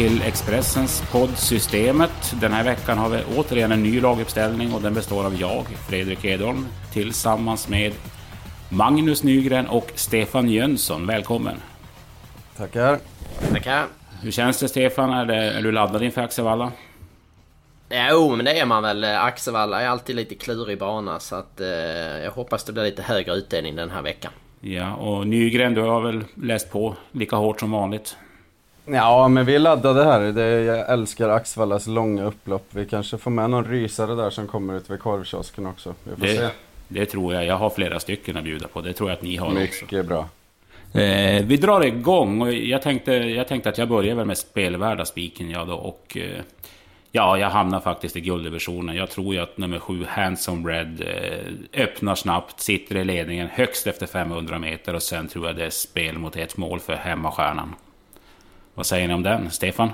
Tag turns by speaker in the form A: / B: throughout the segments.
A: till Expressens podd Systemet. Den här veckan har vi återigen en ny laguppställning och den består av jag, Fredrik Edholm, tillsammans med Magnus Nygren och Stefan Jönsson. Välkommen!
B: Tackar.
C: Tackar.
A: Hur känns det Stefan? Är, det, är du laddad inför Axevalla?
C: Jo, men det är man väl. Axevalla är alltid lite klurig bana så att eh, jag hoppas det blir lite högre utdelning den här veckan.
A: Ja, och Nygren, du har väl läst på lika hårt som vanligt?
B: Ja, men vi är laddade här. Det, jag älskar Axvallas långa upplopp. Vi kanske får med någon rysare där som kommer ut vid korvkiosken också. Vi får
A: Det,
B: se.
A: det tror jag. Jag har flera stycken att bjuda på. Det tror jag att ni har också.
B: Mycket bra.
A: Eh, vi drar igång och jag tänkte, jag tänkte att jag börjar väl med spelvärda spiken ja då och eh, Ja, jag hamnar faktiskt i gulddivisionen. Jag tror ju att nummer sju, Handsome Red, eh, öppnar snabbt, sitter i ledningen högst efter 500 meter och sen tror jag det är spel mot ett mål för hemmastjärnan. Vad säger ni om den, Stefan?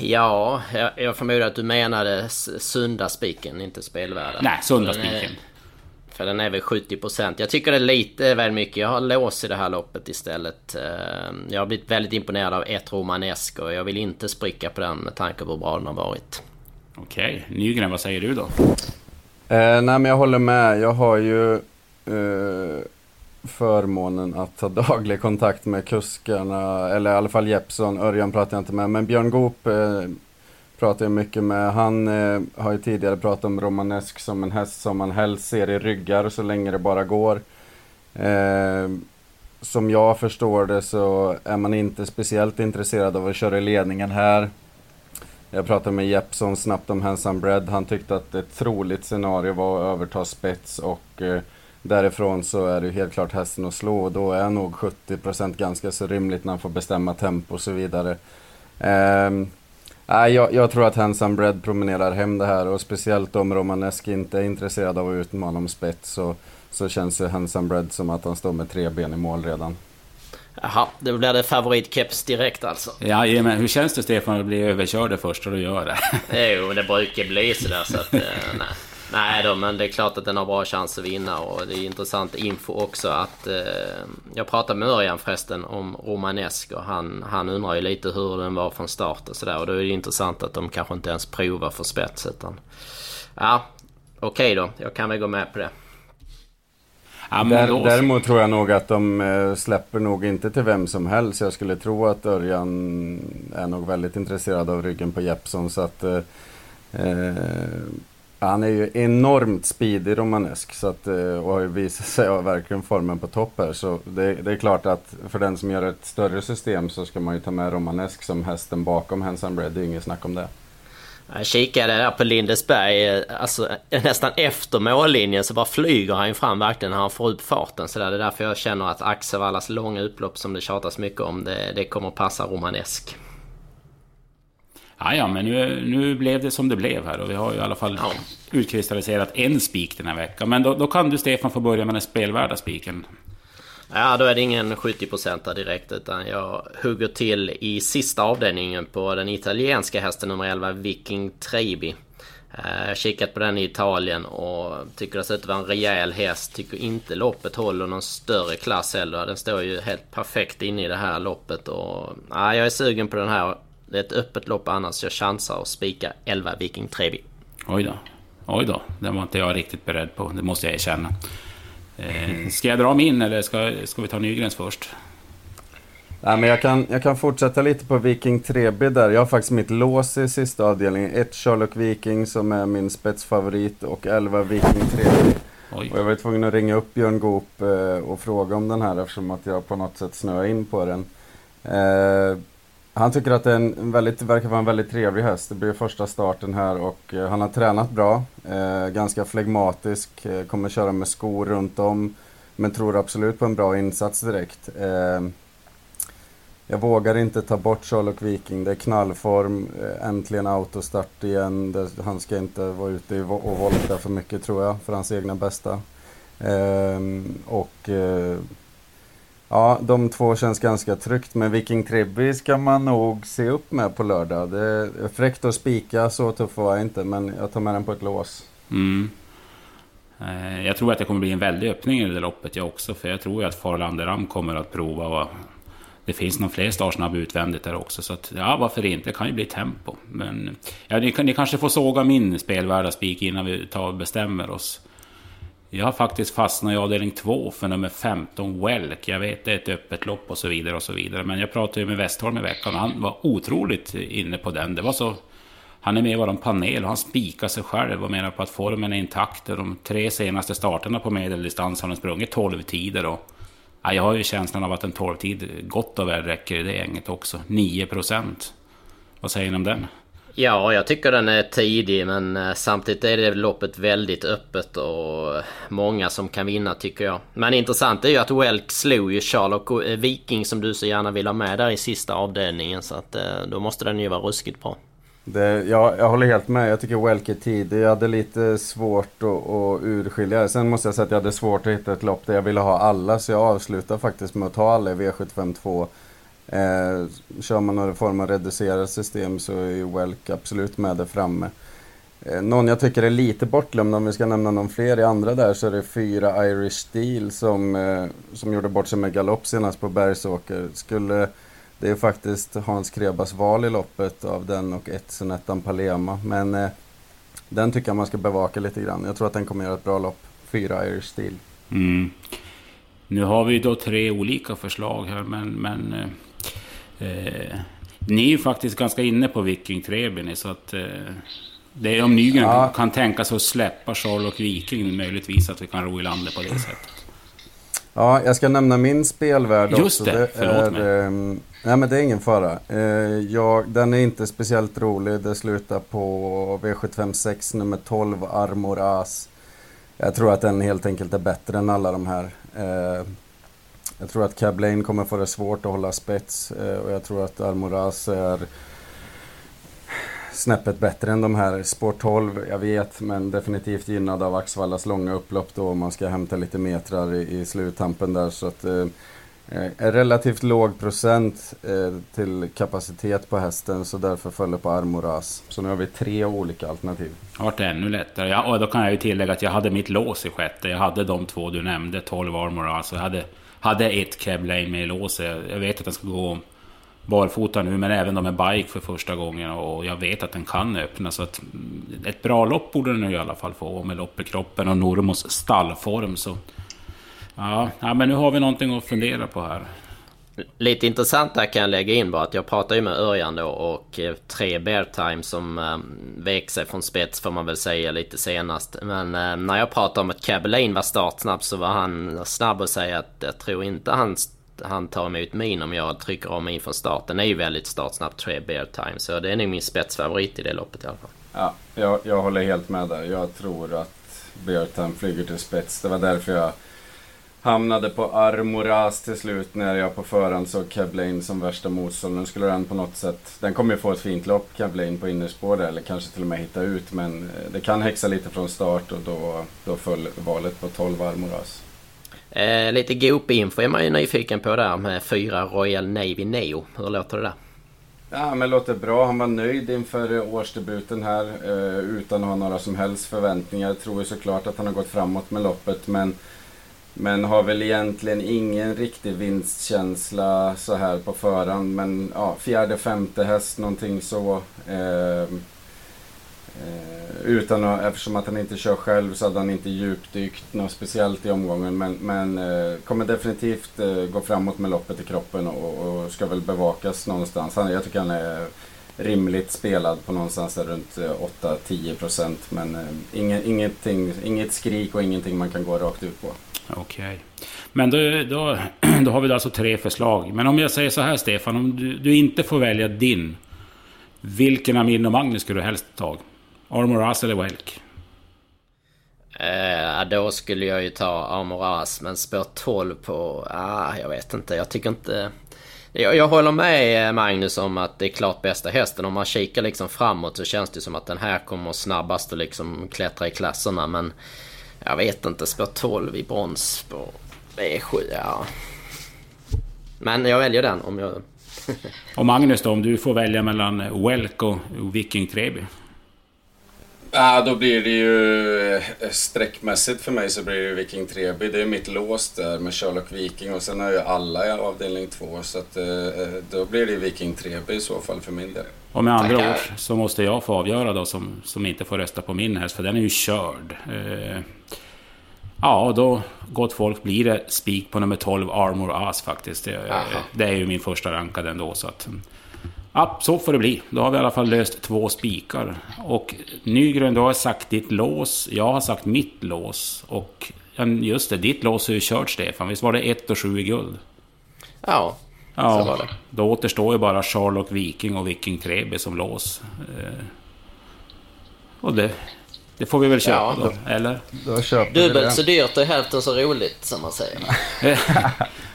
C: Ja, jag, jag förmodar att du menade sunda spiken, inte spelvärda.
A: Nej, sunda
C: För den är-
A: spiken.
C: För den är väl 70%. Jag tycker det är lite väl mycket. Jag har lås i det här loppet istället. Eh, Jag har blivit väldigt imponerad av ett romanesk och jag vill inte spricka på den med tanke på hur bra den har varit.
A: Okej, Nygren, vad säger du då?
B: Eh, nej, men jag håller med. Jag har ju eh, förmånen att ha daglig kontakt med kuskarna, eller i alla fall Jeppson. Örjan pratar jag inte med, men Björn Goop eh, pratar jag mycket med. Han eh, har ju tidigare pratat om romanesk som en häst som man helst ser i ryggar så länge det bara går. Eh, som jag förstår det så är man inte speciellt intresserad av att köra i ledningen här. Jag pratade med Jeppsson snabbt om Handsome Bread. Han tyckte att ett troligt scenario var att överta spets och eh, därifrån så är det helt klart hästen att slå och då är nog 70% ganska så rimligt när han får bestämma tempo och så vidare. Nej, jag, jag tror att Handsome Bread promenerar hem det här och speciellt om Romanesk inte är intresserad av att utmana om spets så, så känns ju Handsome Bread som att han står med tre ben i mål redan.
C: Jaha, då blir det favoritkeps direkt alltså.
A: Ja, men hur känns det Stefan att bli överkörd det första du gör det?
C: Jo, men det brukar bli sådär så att... eh, nej. Nej då, men det är klart att den har bra chans att vinna och det är intressant info också att... Eh, jag pratade med Örjan förresten om Romanesk och han, han undrar ju lite hur den var från start och sådär och då är det intressant att de kanske inte ens provar för spets utan... Ja, okej då. Jag kan väl gå med på det.
A: Ja, men
B: Där,
A: då-
B: däremot tror jag nog att de eh, släpper nog inte till vem som helst. Jag skulle tro att Örjan är nog väldigt intresserad av ryggen på Jeppsson. Så att, eh, eh, han är ju enormt speedig romanesk så att, eh, och har ju visat sig ha verkligen formen på topp här. Så det, det är klart att för den som gör ett större system så ska man ju ta med romanesk som hästen bakom Handsome Bread. Det är inget snack om det.
C: Jag kikade där på Lindesberg, eh, alltså eh, nästan efter mållinjen så bara flyger han ju fram verkligen när han får upp farten. Så där. Det är därför jag känner att Axevallas långa upplopp som det tjatas mycket om, det, det kommer passa romanesk.
A: Ja, men nu, nu blev det som det blev här och vi har ju i alla fall
C: Ja.
A: utkristalliserat en spik den här veckan. Men då, då kan du Stefan få börja med den spelvärda spiken.
C: Ja, då är det ingen 70% direkt utan jag hugger till i sista avdelningen på den italienska hästen nummer 11, Viking Trebi. Eh, Jag har kikat på den i Italien och tycker det ser ut att vara en rejäl häst. Tycker inte loppet håller någon större klass heller. Den står ju helt perfekt inne i det här loppet och... Ja, jag är sugen på den här. Det är ett öppet lopp annars. Jag chansar och spika 11 Viking Trevi.
A: Oj då. Oj då, den var inte jag riktigt beredd på. Det måste jag erkänna. Eh, ska jag dra min eller ska, ska vi ta Nygrens först?
B: Nej, men jag, kan, jag kan fortsätta lite på Viking 3B där. Jag har faktiskt mitt lås i sista avdelningen. Ett Sherlock Viking som är min spetsfavorit och 11 Viking 3B.
A: Oj.
B: Och jag var tvungen att ringa upp Björn Goop eh, och fråga om den här eftersom att jag på något sätt snöade in på den. Eh, han tycker att det är en väldigt, verkar vara en väldigt trevlig häst. Det blir första starten här och eh, han har tränat bra. Eh, ganska flegmatisk, eh, kommer köra med skor runt om. Men tror absolut på en bra insats direkt. Eh, jag vågar inte ta bort Sherlock Viking. Det är knallform, eh, äntligen autostart igen. Det, han ska inte vara ute och volta för mycket tror jag, för hans egna bästa. Ehm, och eh, ja, de två känns ganska tryggt. Men Viking Tribby ska man nog se upp med på lördag. Det är fräckt att spika, så tuff var jag inte. Men jag tar med den på ett lås.
A: Mm. Eh, jag tror att det kommer bli en väldig öppning i det loppet jag också. För jag tror att Farlander Ram kommer att prova. Och det finns nog fler startsnabb utvändigt där också. Så att, ja, varför inte? Det kan ju bli tempo. Men ja, ni, ni kanske får såga min spelvärda spik innan vi tar och bestämmer oss. Jag har faktiskt fastnat i avdelning 2 för nummer 15, Welk. Jag vet det är ett öppet lopp och så vidare och så vidare. Men jag pratade ju med Westholm i veckan och han var otroligt inne på den. Det var så... Han är med i vår panel och han spikar sig själv och menar på att formen är intakt. De tre senaste starterna på medeldistans har han sprungit 12 tider. Och, ja, jag har ju känslan av att en 12-tid gott och väl räcker i det gänget också. 9 procent. Vad säger ni om den?
C: Ja, jag tycker den är tidig men eh, samtidigt är det loppet väldigt öppet och eh, många som kan vinna tycker jag. Men intressant är ju att Welk slog ju Charlotte eh, Viking som du så gärna vill ha med där i sista avdelningen så att då måste den ju vara ruskigt bra.
B: Det, ja, jag håller helt med. Jag tycker Welk är tidig. Jag hade lite svårt att, att urskilja. Sen måste jag säga att jag hade svårt att hitta ett lopp där jag ville ha alla. Så jag avslutar faktiskt med att ta alla i V75 2. Eh, kör man någon form av reducerat system så är ju Welk absolut med där framme. Eh, någon jag tycker är lite bortglömd, om vi ska nämna någon fler i andra där, så är det fyra Irish Steel som, eh, som gjorde bort sig med galopp senast på Bergsåker. Skulle, det är faktiskt Hans Krebas val i loppet av den och Etzenettan Palema. Men eh, den tycker jag man ska bevaka lite grann. Jag tror att den kommer göra ett bra lopp. Fyra Irish Steel.
A: Mm. Nu har vi då tre olika förslag här, men, men eh, eh, Eh, ni är ju faktiskt ganska inne på Viking Trebini, så att... Eh, det är om Nygren ja. kan tänka sig att släppa Charles och Viking, möjligtvis att vi kan ro i landet på det sättet.
B: Ja, jag ska nämna min spelvärld
A: också. Just det, förlåt är, mig.
B: Eh, nej, men det är ingen fara. Eh, jag, den är inte speciellt rolig. Det slutar på V756 nummer 12, Armor As. Jag tror att den helt enkelt är bättre än alla de här. Jag tror att Cab Lane kommer få det svårt att hålla spets eh, och jag tror att Almoraz är snäppet bättre än de här. Sport 12, jag vet, men definitivt gynnad av Axvallas långa upplopp då om man ska hämta lite metrar i, i sluttampen där. Så att, eh, eh relativt låg procent eh, till kapacitet på hästen så därför föll på Armoras. Så nu har vi tre olika alternativ.
A: Det har varit ännu lättare. Ja, och då kan jag ju tillägga att jag hade mitt lås i sjätte. Jag hade de två du nämnde, 12 Armoras. Jag hade hade ett cab lane med i låset. Jag vet att den ska gå barfota nu, men även de med bike för första gången. Och jag vet att den kan öppna. Så att mm, ett bra lopp borde den i alla fall få. Med lopp i kroppen och Normos stallform. Så ja, ja, men nu har vi någonting att fundera på här.
C: Lite intressant där kan jag lägga in bara att jag pratade ju med Örjan då och eh, tre Bear Time som eh, vek sig från spets får man väl säga lite senast. Men eh, när jag pratade om att Cabelain var startsnabb så var han snabb och säga att jag tror inte han, han tar emot min om jag trycker om min från starten. Den är ju väldigt startsnabb, tre Bear Time. Så det är nog min spetsfavorit i det loppet i alla fall.
B: Ja, jag, jag håller helt med där. Jag tror att Bear Time flyger till spets. Det var därför jag Hamnade på Armoras till slut när jag på förhand såg Kevlin som värsta motståndare. Nu skulle den på något sätt... Den kommer ju få ett fint lopp, Kevlin, på innerspår där, eller kanske till och med hitta ut. Men eh, det kan häxa lite från start och då, då föll valet på 12 Armoras.
C: Eh, lite Goop-info är man ju nyfiken på där med fyra Royal Navy Neo. Hur låter det där?
B: Ja, men låter bra. Han var nöjd inför årsdebuten här eh, utan att ha några som helst förväntningar. Jag tror ju såklart att han har gått framåt med loppet, men men har väl egentligen ingen riktig vinstkänsla så här på förhand. Men ja, fjärde, femte häst någonting så. Eh, eh, utan att, eftersom att han inte kör själv så hade han inte djupdykt något speciellt i omgången. Men, men eh, kommer definitivt eh, gå framåt med loppet i kroppen och, och, ska väl bevakas någonstans. Han, jag tycker han är rimligt spelad på någonstans runt eh, 8-10 procent. Men eh, inget skrik och ingenting man kan gå rakt ut på.
A: Okej. Okay. Men då, då, då har vi alltså tre förslag. Men om jag säger så här Stefan, om du, du inte får välja din. Vilken av min och Magnus skulle du helst ta? Armoras eller Welk?
C: Eh, då skulle jag ju ta Armoras, men spår 12 på... Ah, jag vet inte. Jag tycker inte... Jag, jag håller med eh, Magnus om att det är klart bästa hästen. Om man kikar liksom framåt så känns det som att den här kommer snabbast att liksom klättra i klasserna. Men jag vet inte. Spår 12 i brons på V7, ja. Men jag väljer den om jag...
A: och Magnus då, om du får välja mellan Welk och Viking Treby?
B: Ja, då blir det ju eh, streckmässigt för mig så blir det Viking Treby. Det är mitt lås där med Sherlock Viking och sen har ju alla i avdelning två. Så att, eh, eh, då blir det Viking Treby i så fall för min del.
A: Och med andra ord så måste jag få avgöra då som, som inte får rösta på min häst för den är ju körd. Eh, ja, då gott folk blir det spik på nummer 12 Armor As faktiskt. Det, det, är ju min första rankad ändå så att... Ja, så får det bli. Då har vi i alla fall löst två spikar. Och Nygren, du har sagt ditt lås. Jag har sagt mitt lås. Och just det, ditt lås är ju kört Stefan. Visst var det 1 och 7 i guld?
C: Ja,
A: ja så var det. Då återstår ju bara Charlotte Viking och Viking Treby som lås. Eh, och det, det får vi väl köpa ja, då, då, eller?
C: Då Dubbelt så dyrt och hälften så roligt som man säger.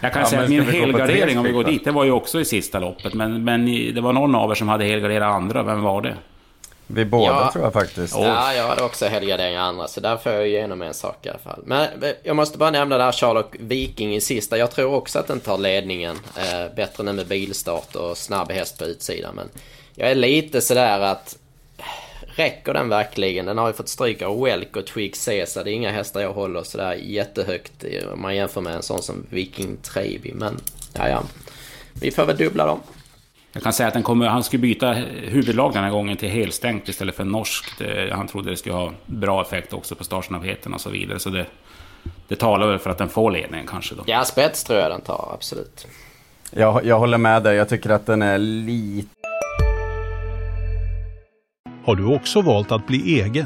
A: jag kan ja, säga att min helgardering, om vi går dit, det var ju också i sista loppet. Men, men det var någon av er som hade helgarderat andra. Vem var det?
B: Vi båda ja. tror jag faktiskt.
C: Ja, jag hade också helgardering andra. Så där får jag igenom en sak i alla fall. Men jag måste bara nämna där Charlotte Viking i sista. Jag tror också att den tar ledningen. Eh, bättre nu med bilstart och snabb häst på utsidan. Men jag är lite sådär att Räcker den verkligen? Den har ju fått stryk av Welk och Twig Caesar. Det är inga hästar jag håller sådär jättehögt om man jämför med en sån som Viking Trevi. Men ja, ja. Vi får väl dubbla dem.
A: Jag kan säga att den kommer, han skulle byta huvudlag den här gången till helstängt istället för norskt. Han trodde det skulle ha bra effekt också på startsnabbheten och så vidare. Så det, det talar väl för att den får ledningen kanske då.
C: Ja, spets tror jag den tar, absolut.
B: Jag, jag håller med dig. Jag tycker att den är lite
D: har du också valt att bli egen?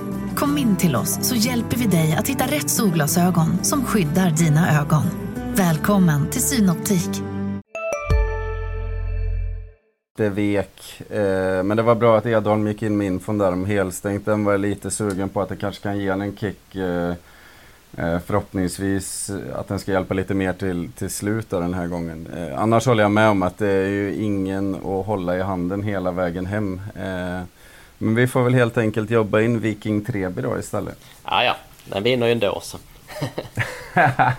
E: Kom in till oss så hjälper vi dig att hitta rätt solglasögon som skyddar dina ögon. Välkommen till Synoptik.
B: Det vek, eh, men det var bra att Edholm gick in med infon där om helstängt. Den var jag lite sugen på att det kanske kan ge en kick. Eh, eh, förhoppningsvis att den ska hjälpa lite mer till, till slut den här gången. Eh, annars håller jag med om att det är ju ingen att hålla i handen hela vägen hem. Eh, men vi får väl helt enkelt jobba in Viking Treby då istället.
C: Ja, ja. Den vinner ju ändå så.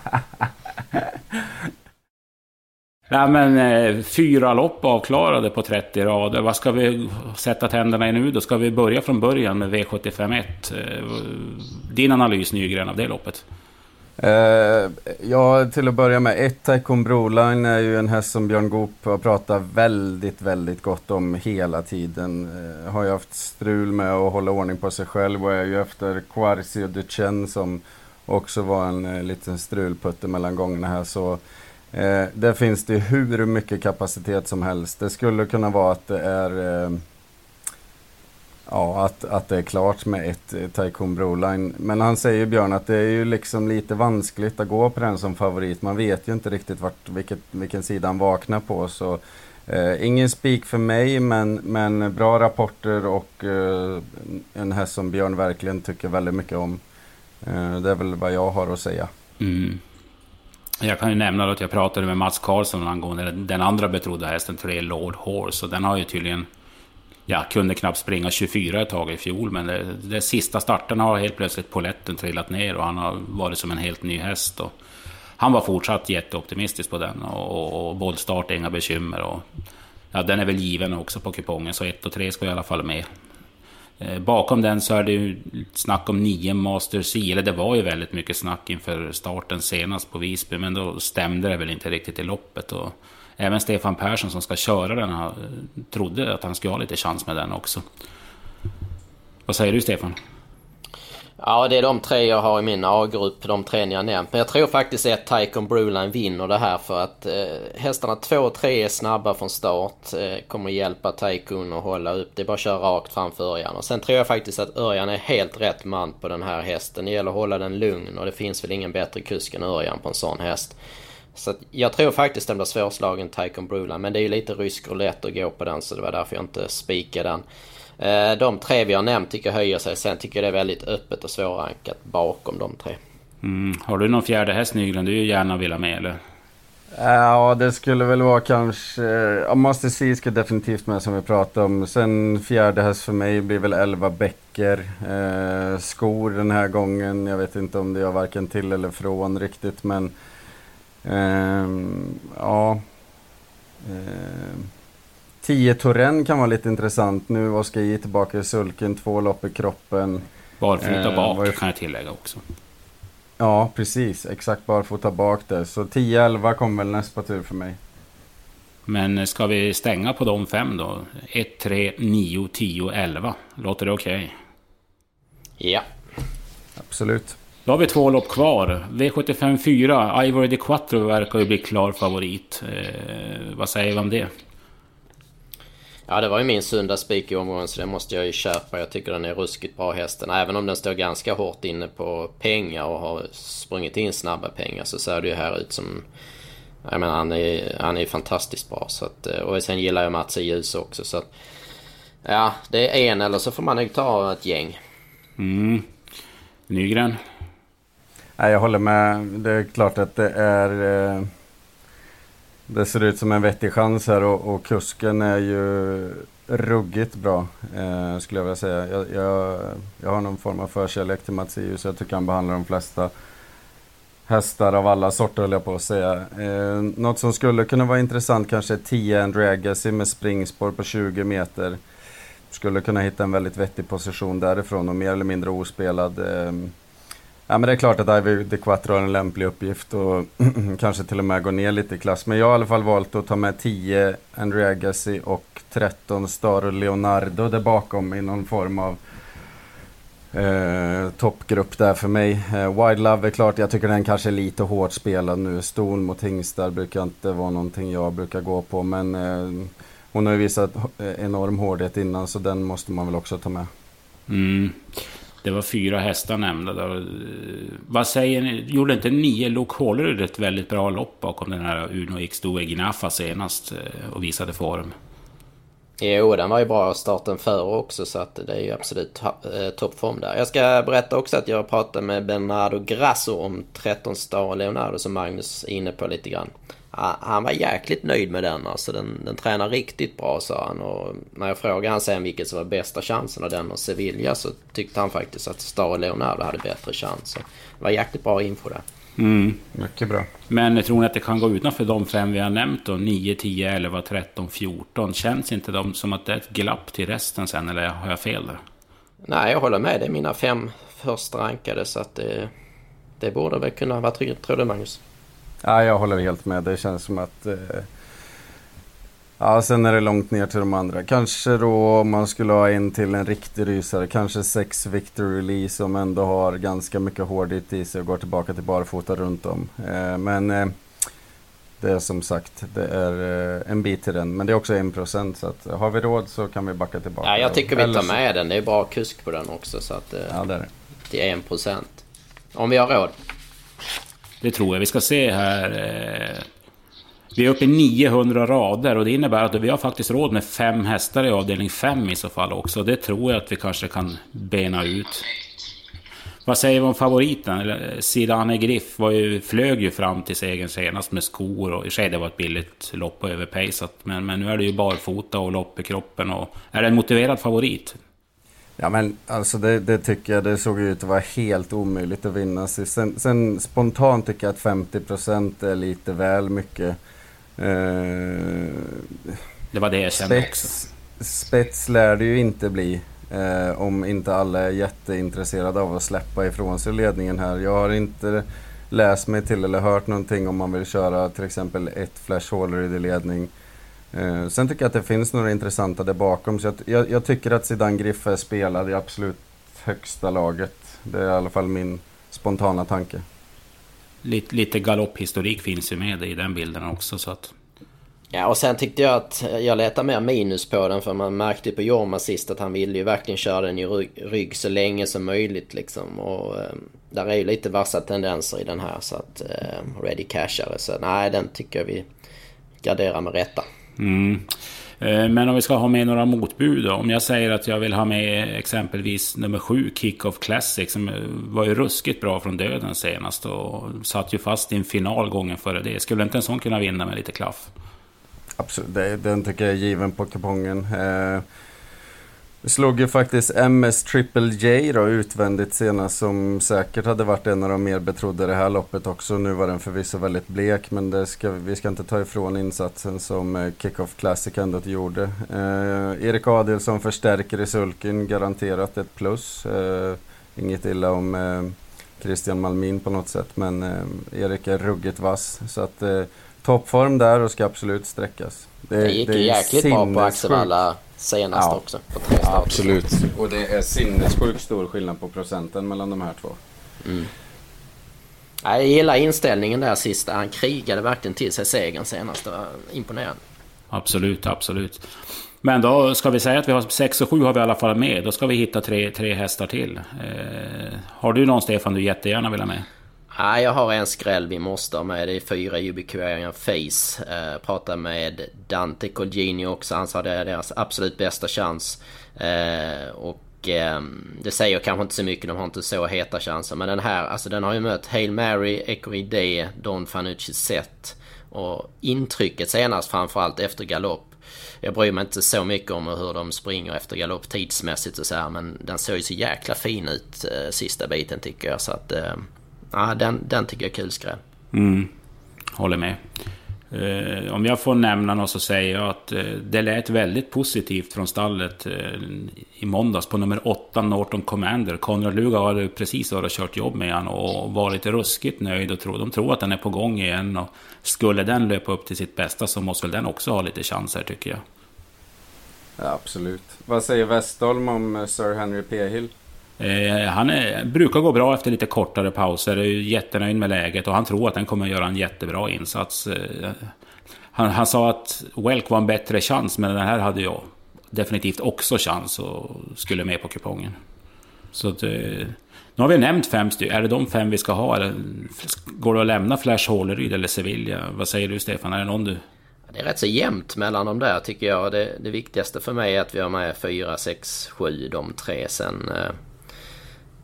A: Ja, men eh, fyra lopp avklarade på 30 rader. Vad ska vi sätta tänderna i nu då? Ska vi börja från början med V751? Eh, din analys Nygren av det loppet?
B: Uh, ja, till att börja med, ett Taikon Broline är ju en häst som Björn Goop har pratat väldigt, väldigt gott om hela tiden. Uh, har ju haft strul med att hålla ordning på sig själv och är ju efter Quarcio Duchen som också var en uh, liten strulputte mellan gångerna här. Så uh, där finns det hur mycket kapacitet som helst. Det skulle kunna vara att det är Ja, att, att det är klart med ett eh, Taikon Broline. Men han säger Björn att det är ju liksom lite vanskligt att gå på den som favorit. Man vet ju inte riktigt vart, vilket, vilken sida han vaknar på. Så eh, ingen spik för mig, men, men bra rapporter och eh, en häst som Björn verkligen tycker väldigt mycket om. Eh, det är väl vad jag har att säga.
A: Mm. Jag kan ju nämna att jag pratade med Mats Karlsson angående den andra betrodda hästen, Tre Lord Horse. Och den har ju tydligen jag kunde knappt springa 24 ett tag i fjol, men det, det sista starten har helt plötsligt poletten trillat ner och han har varit som en helt ny häst. Och han var fortsatt jätteoptimistisk på den och, och, och bollstart, inga bekymmer. Och, ja, den är väl given också på kupongen, så 1 och 3 ska i alla fall med. Eh, bakom den så är det ju snack om nio Master C, e, eller det var ju väldigt mycket snack inför starten senast på Visby, men då stämde det väl inte riktigt i loppet. Och, även Stefan Persson som ska köra den här trodde att han skulle ha lite chans med den också. Vad säger du Stefan?
C: Ja, det är de tre jag har i min A-grupp, de tre ni har nämnt. Men jag tror faktiskt att Tycon Bruline vinner det här för att eh, hästarna 2 och 3 är snabba från start. Eh, kommer hjälpa Taikon att hålla upp. Det är bara att köra rakt framför Örjan. Och sen tror jag faktiskt att Örjan är helt rätt man på den här hästen. Det gäller att hålla den lugn och det finns väl ingen bättre kusk än Örjan på en sån häst. Så jag tror faktiskt den blir svårslagen Tycon Bruline. Men det är ju lite rysk roulette att gå på den så det var därför jag inte spikade den. Eh, de tre vi har nämnt tycker jag höjer sig. Sen tycker jag det är väldigt öppet och svårrankat bakom de tre.
A: Mm. Har du någon fjärde häst Nygren du gärna vill ha med eller?
B: Ja, det skulle väl vara kanske... Ja, Master C ska definitivt med som vi pratade om. Sen fjärde häst för mig blir väl 11 Becker. Eh, skor den här gången. Jag vet inte om det är varken till eller från riktigt, men... Eh, ja... Eh, 10 Torren kan vara lite intressant nu. Oskar J tillbaka i sulken, två lopp i kroppen.
A: Barfota eh, bak kan jag tillägga också.
B: Ja, precis. Exakt barfota bak där. Så 10-11 kommer väl nästa tur för mig.
A: Men ska vi stänga på de fem då? 1, 3, 9, 10, 11. Låter det okej?
C: Okay? Ja.
B: Absolut.
A: Då har vi två lopp kvar. V75 4, Ivory de Quattro verkar ju bli klar favorit. Eh, vad säger vi om det?
C: Ja, det var ju min sunda spik i omgången så det måste jag ju köpa. Jag tycker den är ruskigt bra hästen. Även om den står ganska hårt inne på pengar och har sprungit in snabba pengar så ser det ju här ut som... Jag menar han är, han är fantastiskt bra. Så att, och sen gillar jag Mats i ljus också så att... Ja, det är en eller så får man nog ta ett gäng.
A: Mm. Nygren?
B: Nej, jag håller med. Det är klart att det är... Eh det ser ut som en vettig chans här och, och kusken är ju ruggigt bra eh, skulle jag vilja säga. Jag, jag, jag har någon form av förkärlek till Mats jag tycker han behandlar de flesta hästar av alla sorter höll jag på att säga. Eh, något som skulle kunna vara intressant kanske är 10 Agassi med springspår på 20 meter. Skulle kunna hitta en väldigt vettig position därifrån och mer eller mindre ospelad. Eh, Ja, men det är klart att Ivy de Quattro har en lämplig uppgift och kanske till och med gå ner lite i klass. Men jag har i alla fall valt att ta med 10 Andrea Agassi och 13 Star och Leonardo där bakom i någon form av eh, toppgrupp där för mig. Eh, Wide Love är klart, jag tycker den kanske är lite hårt spelad nu. Ston mot hingstar brukar inte vara någonting jag brukar gå på. Men eh, hon har ju visat enorm hårdhet innan så den måste man väl också ta med.
A: Mm. Det var fyra hästar nämnda. Där. Eh, vad säger ni? Gjorde inte nio Luke Hålerud ett väldigt bra lopp bakom den här Uno X2 Egnafa senast eh, och visade form?
C: Jo, den var ju bra starten före också så att det är ju absolut eh, toppform där. Jag ska berätta också att jag pratade med Bernardo Grasso om 13 Star Leonardo som Magnus är inne på lite grann han var jäkligt nöjd med den. Alltså den, den tränar riktigt bra sa han. Och när jag frågade han sen vilket som var bästa chansen av den och Sevilla så tyckte han faktiskt att Star Leonardo hade bättre chans. det var jäkligt bra info där.
A: Mm.
B: Mycket bra.
A: Men tror ni att det kan gå utanför de fem vi har nämnt då? 9, 10, 11, 13, 14. Känns inte de som att det är ett glapp till resten sen eller har jag fel där?
C: Nej, jag håller med. Det är mina fem första rankade så att det, det borde väl kunna vara tryggt, tror du Magnus?
B: Ja, jag håller helt med. Det känns som att... Eh, ja, sen är det långt ner till de andra. Kanske då om man skulle ha en till en riktig rysare. Kanske sex Victor Release som ändå har ganska mycket hårdhet i sig och går tillbaka till barfota runt om. Eh, men eh, det är som sagt, det är eh, en bit till den. Men det är också en procent så att har vi råd så kan vi backa tillbaka.
C: Ja, jag tycker vi tar med den. Det är bra kusk på den också så att... Eh,
B: ja, det är det.
C: Till en procent. Om vi har råd.
A: Det tror jag. Vi ska se här. Eh, vi är uppe i 900 rader och det innebär att vi har faktiskt råd med fem hästar i avdelning 5 i så fall också. Det tror jag att vi kanske kan bena ut. Vad säger vi om favoriten? Eh, Sidane Griff var ju, flög ju fram till segern senast med skor och i sig det var ett billigt lopp och överpejsat. Men, men nu är det ju barfota och lopp i kroppen och är det en motiverad favorit?
B: Ja men alltså det, det, tycker jag, det såg ut att vara helt omöjligt att vinna. Sen, sen spontant tycker jag att 50% är lite väl mycket. Eh,
A: det var det jag kände
B: spets, också. Spets lär det ju inte bli. Eh, om inte alla är jätteintresserade av att släppa ifrån sig ledningen här. Jag har inte läst mig till eller hört någonting om man vill köra till exempel ett flash i ledning. Eh, sen tycker jag att det finns några intressanta där bakom. Så jag, jag, jag tycker att Zidane Griff är spelad i absolut högsta laget. Det är i alla fall min spontana tanke.
A: Lite, lite galopphistorik finns ju med i den bilden också. Så att...
C: Ja och sen tyckte jag att jag letade mer minus på den för man märkte på Jorma sist att han ville ju verkligen köra den i rygg, rygg så länge som möjligt liksom. Och eh, där är ju lite vassa tendenser i den här så att eh, Ready Cashare. Så nej den tycker jag vi garderar med rätta.
A: Mm. Eh, men om vi ska ha med några motbud då. Om jag säger att jag vill ha med exempelvis nummer sju, Kick-Off Classic, som eh, var ju ruskigt bra från döden senast och satt ju fast i en final gången före det. Skulle inte en sån kunna vinna med lite klaff?
B: Absolut, den tycker jag är given på kupongen. Eh, Slog ju faktiskt MS Triple J då utvändigt senast som säkert hade varit en av de mer betrodda det här loppet också. Nu var den förvisso väldigt blek men det ska, vi ska inte ta ifrån insatsen som eh, Kickoff Classic ändå gjorde. Eh, Erik Adelsson förstärker i sulken, garanterat ett plus. Eh, inget illa om eh, Christian Malmin på något sätt men eh, Erik är ruggigt vass. Så att eh, toppform där och ska absolut sträckas.
C: Det, det gick ju jäkligt bra på Axevalla senast ja. också. På tre
B: starter. Absolut. Och det är sinnessjukt stor skillnad på procenten mellan de här två. Mm.
C: Jag gillar inställningen där sista. Han krigade verkligen till sig segern senast. Det var imponerande.
A: Absolut, absolut. Men då ska vi säga att vi har 6 och 7 har vi i alla fall med. Då ska vi hitta tre, tre hästar till. Eh, har du någon Stefan du jättegärna vill ha med?
C: Ja, jag har en skräll vi måste ha med. Det är fyra Ubiquarian Face. Eh, pratade med Dante Colgini också. Han sa det är deras absolut bästa chans. Eh, och eh, det säger kanske inte så mycket. De har inte så heta chanser. Men den här, alltså den har ju mött Hail Mary, Ecoride, Don Fanucci Set. Och intrycket senast framförallt efter galopp. Jag bryr mig inte så mycket om hur de springer efter galopp tidsmässigt och så här. Men den såg ju så jäkla fin ut eh, sista biten tycker jag. Så att... Eh, ja, den, den tycker jag är kul skräll.
A: Mm. Håller med. Eh, om jag får nämna något så säger jag att eh, det lät väldigt positivt från stallet eh, i måndags på nummer 8 Norton Commander. Konrad Luga har precis varit och kört jobb med han och varit ruskigt nöjd och tror, de tror att den är på gång igen. Och skulle den löpa upp till sitt bästa så måste väl den också ha lite chanser tycker jag.
B: Ja, absolut. Vad säger Westholm om eh, Sir Henry P. Hill?
A: Eh, han är, brukar gå bra efter lite kortare pauser, är jättenöjd med läget och han tror att han kommer göra en jättebra insats. Eh, han, han, sa att Welk var en bättre chans, men den här hade jag definitivt också chans och skulle med på kupongen. Så att, eh, nu har vi nämnt fem stycken. Är det de fem vi ska ha? Eller, går det att lämna Flash Håleryd eller Sevilla? Vad säger du Stefan? Är det någon du...
C: Det är rätt så jämnt mellan de där tycker jag. Det, det viktigaste för mig är att vi har med fyra, sex, sju, de tre. Sen eh,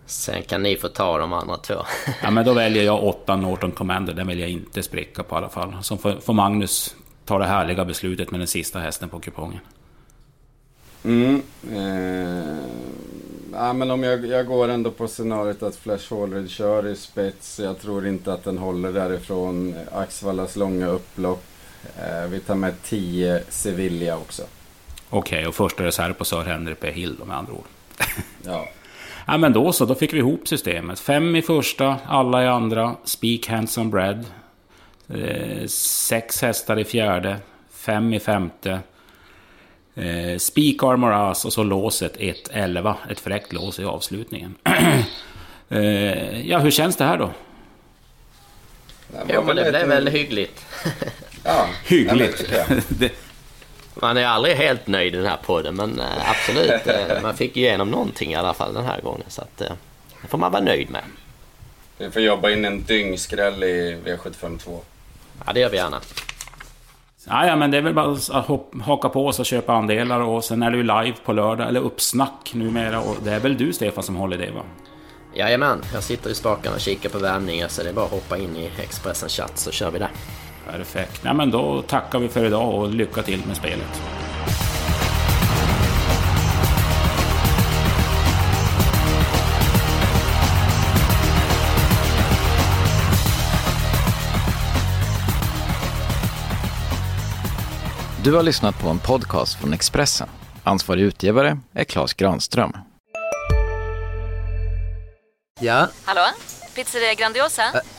C: Sen kan ni få ta de andra två.
A: ja, men då väljer jag åtta Norton Commander. Den vill jag inte spricka på i alla fall. Så får, Magnus ta det härliga beslutet med den sista hästen på kupongen.
B: Mm. Eh, ja, men om jag, jag går ändå på scenariot att Flash Holred kör i spets. Jag tror inte att den håller därifrån. Axvallas långa upplopp. Eh, vi tar med 10 Sevilla också.
A: Okej, okay, och första reserv på Sir Henry P. Hill med andra ord.
B: ja.
A: Ja men då så, då fick vi ihop systemet. Fem i första, alla i andra, Speak Handsome Bread. Eh, sex hästar i fjärde, fem i femte. Eh, Speak Armor Ass och så låset 1-11. Ett fräckt lås i avslutningen. eh, ja, hur känns det här då?
C: Jo men det blev väl hyggligt.
B: ja,
A: hyggligt.
C: det, man är aldrig helt nöjd i den här podden men eh, absolut. Eh, man fick igenom någonting i alla fall den här gången. Så att, eh, det får man vara nöjd med.
B: Vi får jobba in en dyngskräll i V752.
C: Ja, det gör vi gärna.
A: Ja, ja, men det är väl bara att haka på oss och köpa andelar och sen är det ju live på lördag, eller uppsnack numera. Och det är väl du Stefan som håller det va?
C: Jajamän, jag sitter i spakarna och kikar på värmningar så det är bara att hoppa in i Expressen chatt så kör vi där.
A: Perfekt. Nej, men då tackar vi för idag och lycka till med spelet.
F: Du har lyssnat på en podcast från Expressen. Ansvarig utgivare är Klas Granström.
G: Ja?
H: Hallå? Pizzeria Grandiosa? Ä